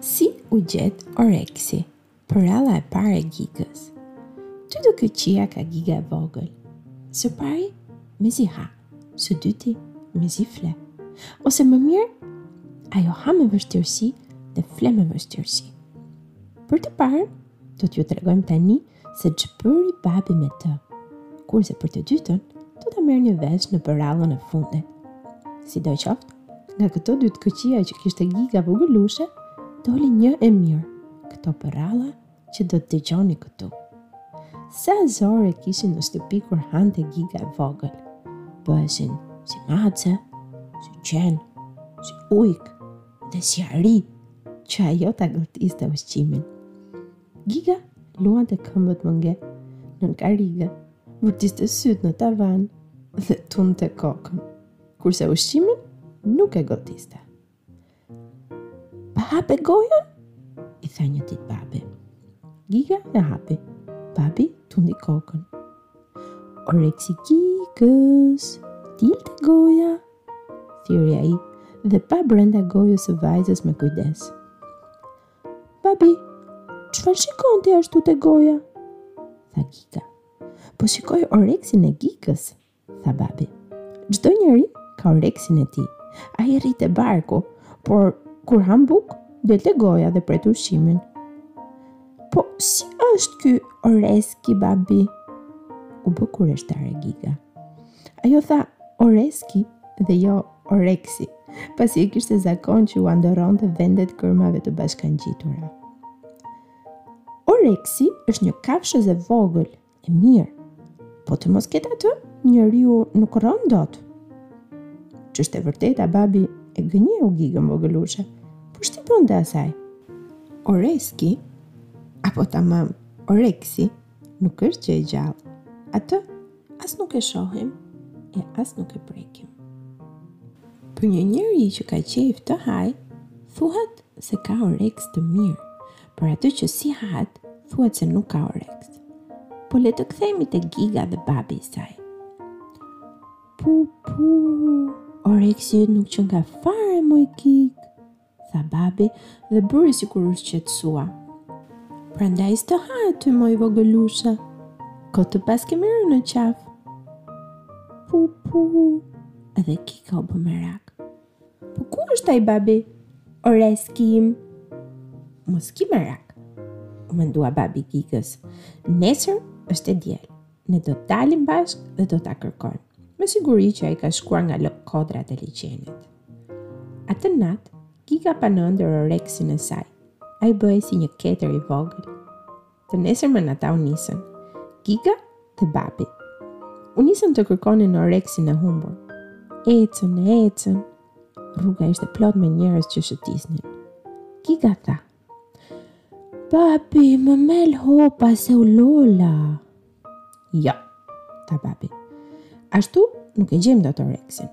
Si u gjet Oreksi, përralla e parë e Gigës. Dy të këqija ka Giga e vogël. Së pari, mezi ha, së dyti, mezi fle. Ose më mirë, ajo ha me vështirësi dhe fle me vështirësi. Për të parë, do t'ju tregojmë tani se ç'bëri babi me të, kurse për të dytën do ta merrni vesh në përrallën e fundit. Sidoqoftë, nga këto dy të këqija që kishte giga vogëlushe, doli një e mirë, këto përralla që do të dëgjoni këtu. Sa zor e kishin në shtëpi kur hante giga e vogël. Bëheshin si mace, si qen, si ujk dhe si ari që ajo ta gëlltiste ushqimin. Giga luante këmbët me nge, nën karrige, vërtiste sytë në tavan dhe tundte kokën, kurse ushqimin nuk e gëlltiste. Pa hape gojën, i tha një ditë babi. Giga e hapi, babi tundi kokën. Oreksi gigës, dil te goja, thirri ai, dhe pa brenda gojës së vajzës me kujdes. Babi, çfarë shikon ti ashtu te goja? Tha Giga. Po shikoj oreksin e Gigës, tha babi. Çdo njeri ka oreksin e tij. Ai rri te barku, por kur hamë bukë, del te goja dhe pret ushqimin. Po si është ky oreski, babi? U bë kureshtare Giga. Ajo tha Oreski dhe jo Oreksi, pasi e kishte zakon që ua ndërronte vendet germave të bashkangjitura. Oreksi është një kafshëz e vogël, e mirë. Po të mos ketë atë, njeriu nuk rron dot. Ç'është e vërteta, babi e gënjeu Gigën vogëlushe. Por ç'ti bënte asaj? Oreski, apo tamam, oreksi, Nuk është gjë e gjallë. Atë as nuk e shohim e as nuk e prekim. Për një njeri që ka qejf të hajë, thuhet se ka oreks të mirë. Për atë që s'i hahet, thuhet se nuk ka oreks. Po le të kthehemi te Giga dhe babi i saj. Pu pu, oreksi yt nuk qenka fare moj Gigë. tha babi dhe bëri sikur u shqetësua. Prandaj s'të hahet ty moj vogëlushe. Kot të paskemi rënë në qafë. Pu pu. Edhe Giga u bë merak. Po ku është ai babi? Oreksi im. Mos ki merak. U mendua babi i Gigës. Nesër është e diel. Ne do të dalim bashkë dhe do ta kërkojmë. Me siguri që ai ka shkuar nga kodrat e liqenit. Atë natë, Giga pa në ëndërr oreksin e saj. Ai bëhej si një ketër i vogël. Të nesërmen ata u nisën. Giga dhe babi. U nisën të kërkonin oreksin e humbur. Ecën, ecën. Rruga ishte plot me njerëz që shëtisnin. Giga tha, Babi, më mel hopa se u lola. Jo, tha babi. Ashtu nuk e gjejmë dot oreksin.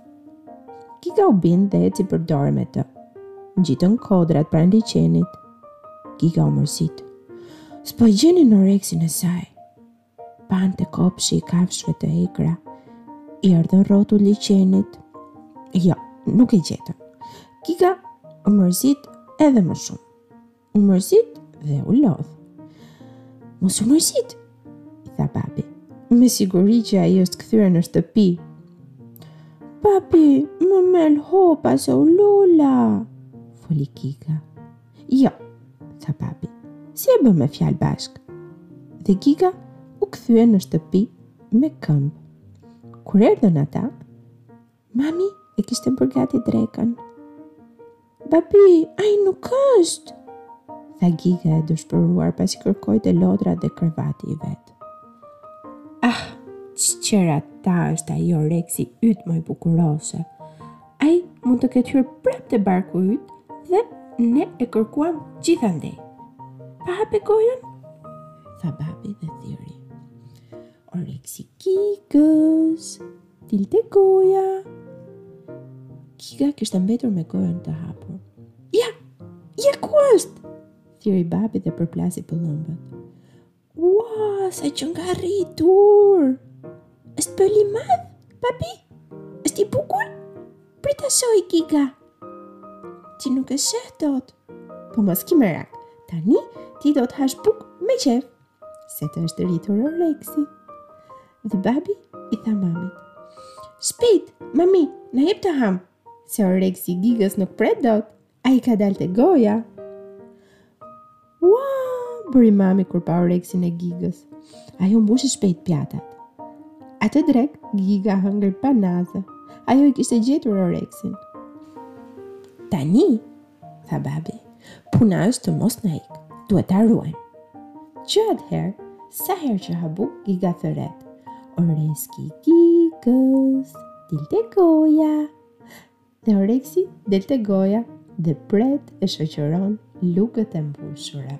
Giga u bind dhe eci për dore me të. Ngjitën kodrat pranë liqenit. Giga u mërzit. S'po e gjenin oreksin e saj. Panë te kopshti i kafshëve të egra, i erdhën rrotull liqenit. Jo, nuk e gjetën. Giga u mërzit edhe më shumë. U mërzit dhe u lodh. Mos u mërzit, i tha babi. Me siguri që ai është kthyer në shtëpi. Babi, më mel hopa se u lola, foli Giga. Jo, tha babi, si e bëmë me fjalë bashkë. Dhe Giga u kthye në shtëpi me këmbë. Kur erdhën ata, mami e kishte bërë gati drekën. Babi, ai nuk është, tha Giga e dëshpëruar pasi kërkoi te lodrat dhe krevati i vet. Ah, qerrata është ai oreksi yt moj bukuroshe. Ai mund të ketë hyrë prapë te barku yt dhe ne e kërkuam gjithandej. Pa hape gojën? Tha babi dhe thirri. Oreksi i Gigës, dil te goja. Giga kishte mbetur me gojën të hapur. Ja, ja ku është? Thirri babi dhe përplasi pëllëmbët. Ua, sa qenka rritur! Është bëlë i madh, babi? Është i bukur? Prit ta shoh, Giga! Ti nuk e sheh dot. Po mos ki merak, tani ti do të hash bukë me qejf, se të është rritur oreksi. Dhe babi i tha mamit. Shpejt, mami, na jep të hamë, se oreksi i Gigës nuk pret dot. A i ka dalë te goja? Ua, bëri mami kur pa oreksin e gigës. Ajo mbushi shpejt pjatat. Atë drekë, giga hëngri pa naze. Ajo i kishte gjetur oreksin. Tani, tha babi, puna është të mos na ikë. Duhet ta ruajmë. Që atëherë, sa herë që ha bukë, giga thërret. Oreksi i gigës, dil te goja. Dhe oreksi del te goja dhe pret e shoqëron lugët e mbushura.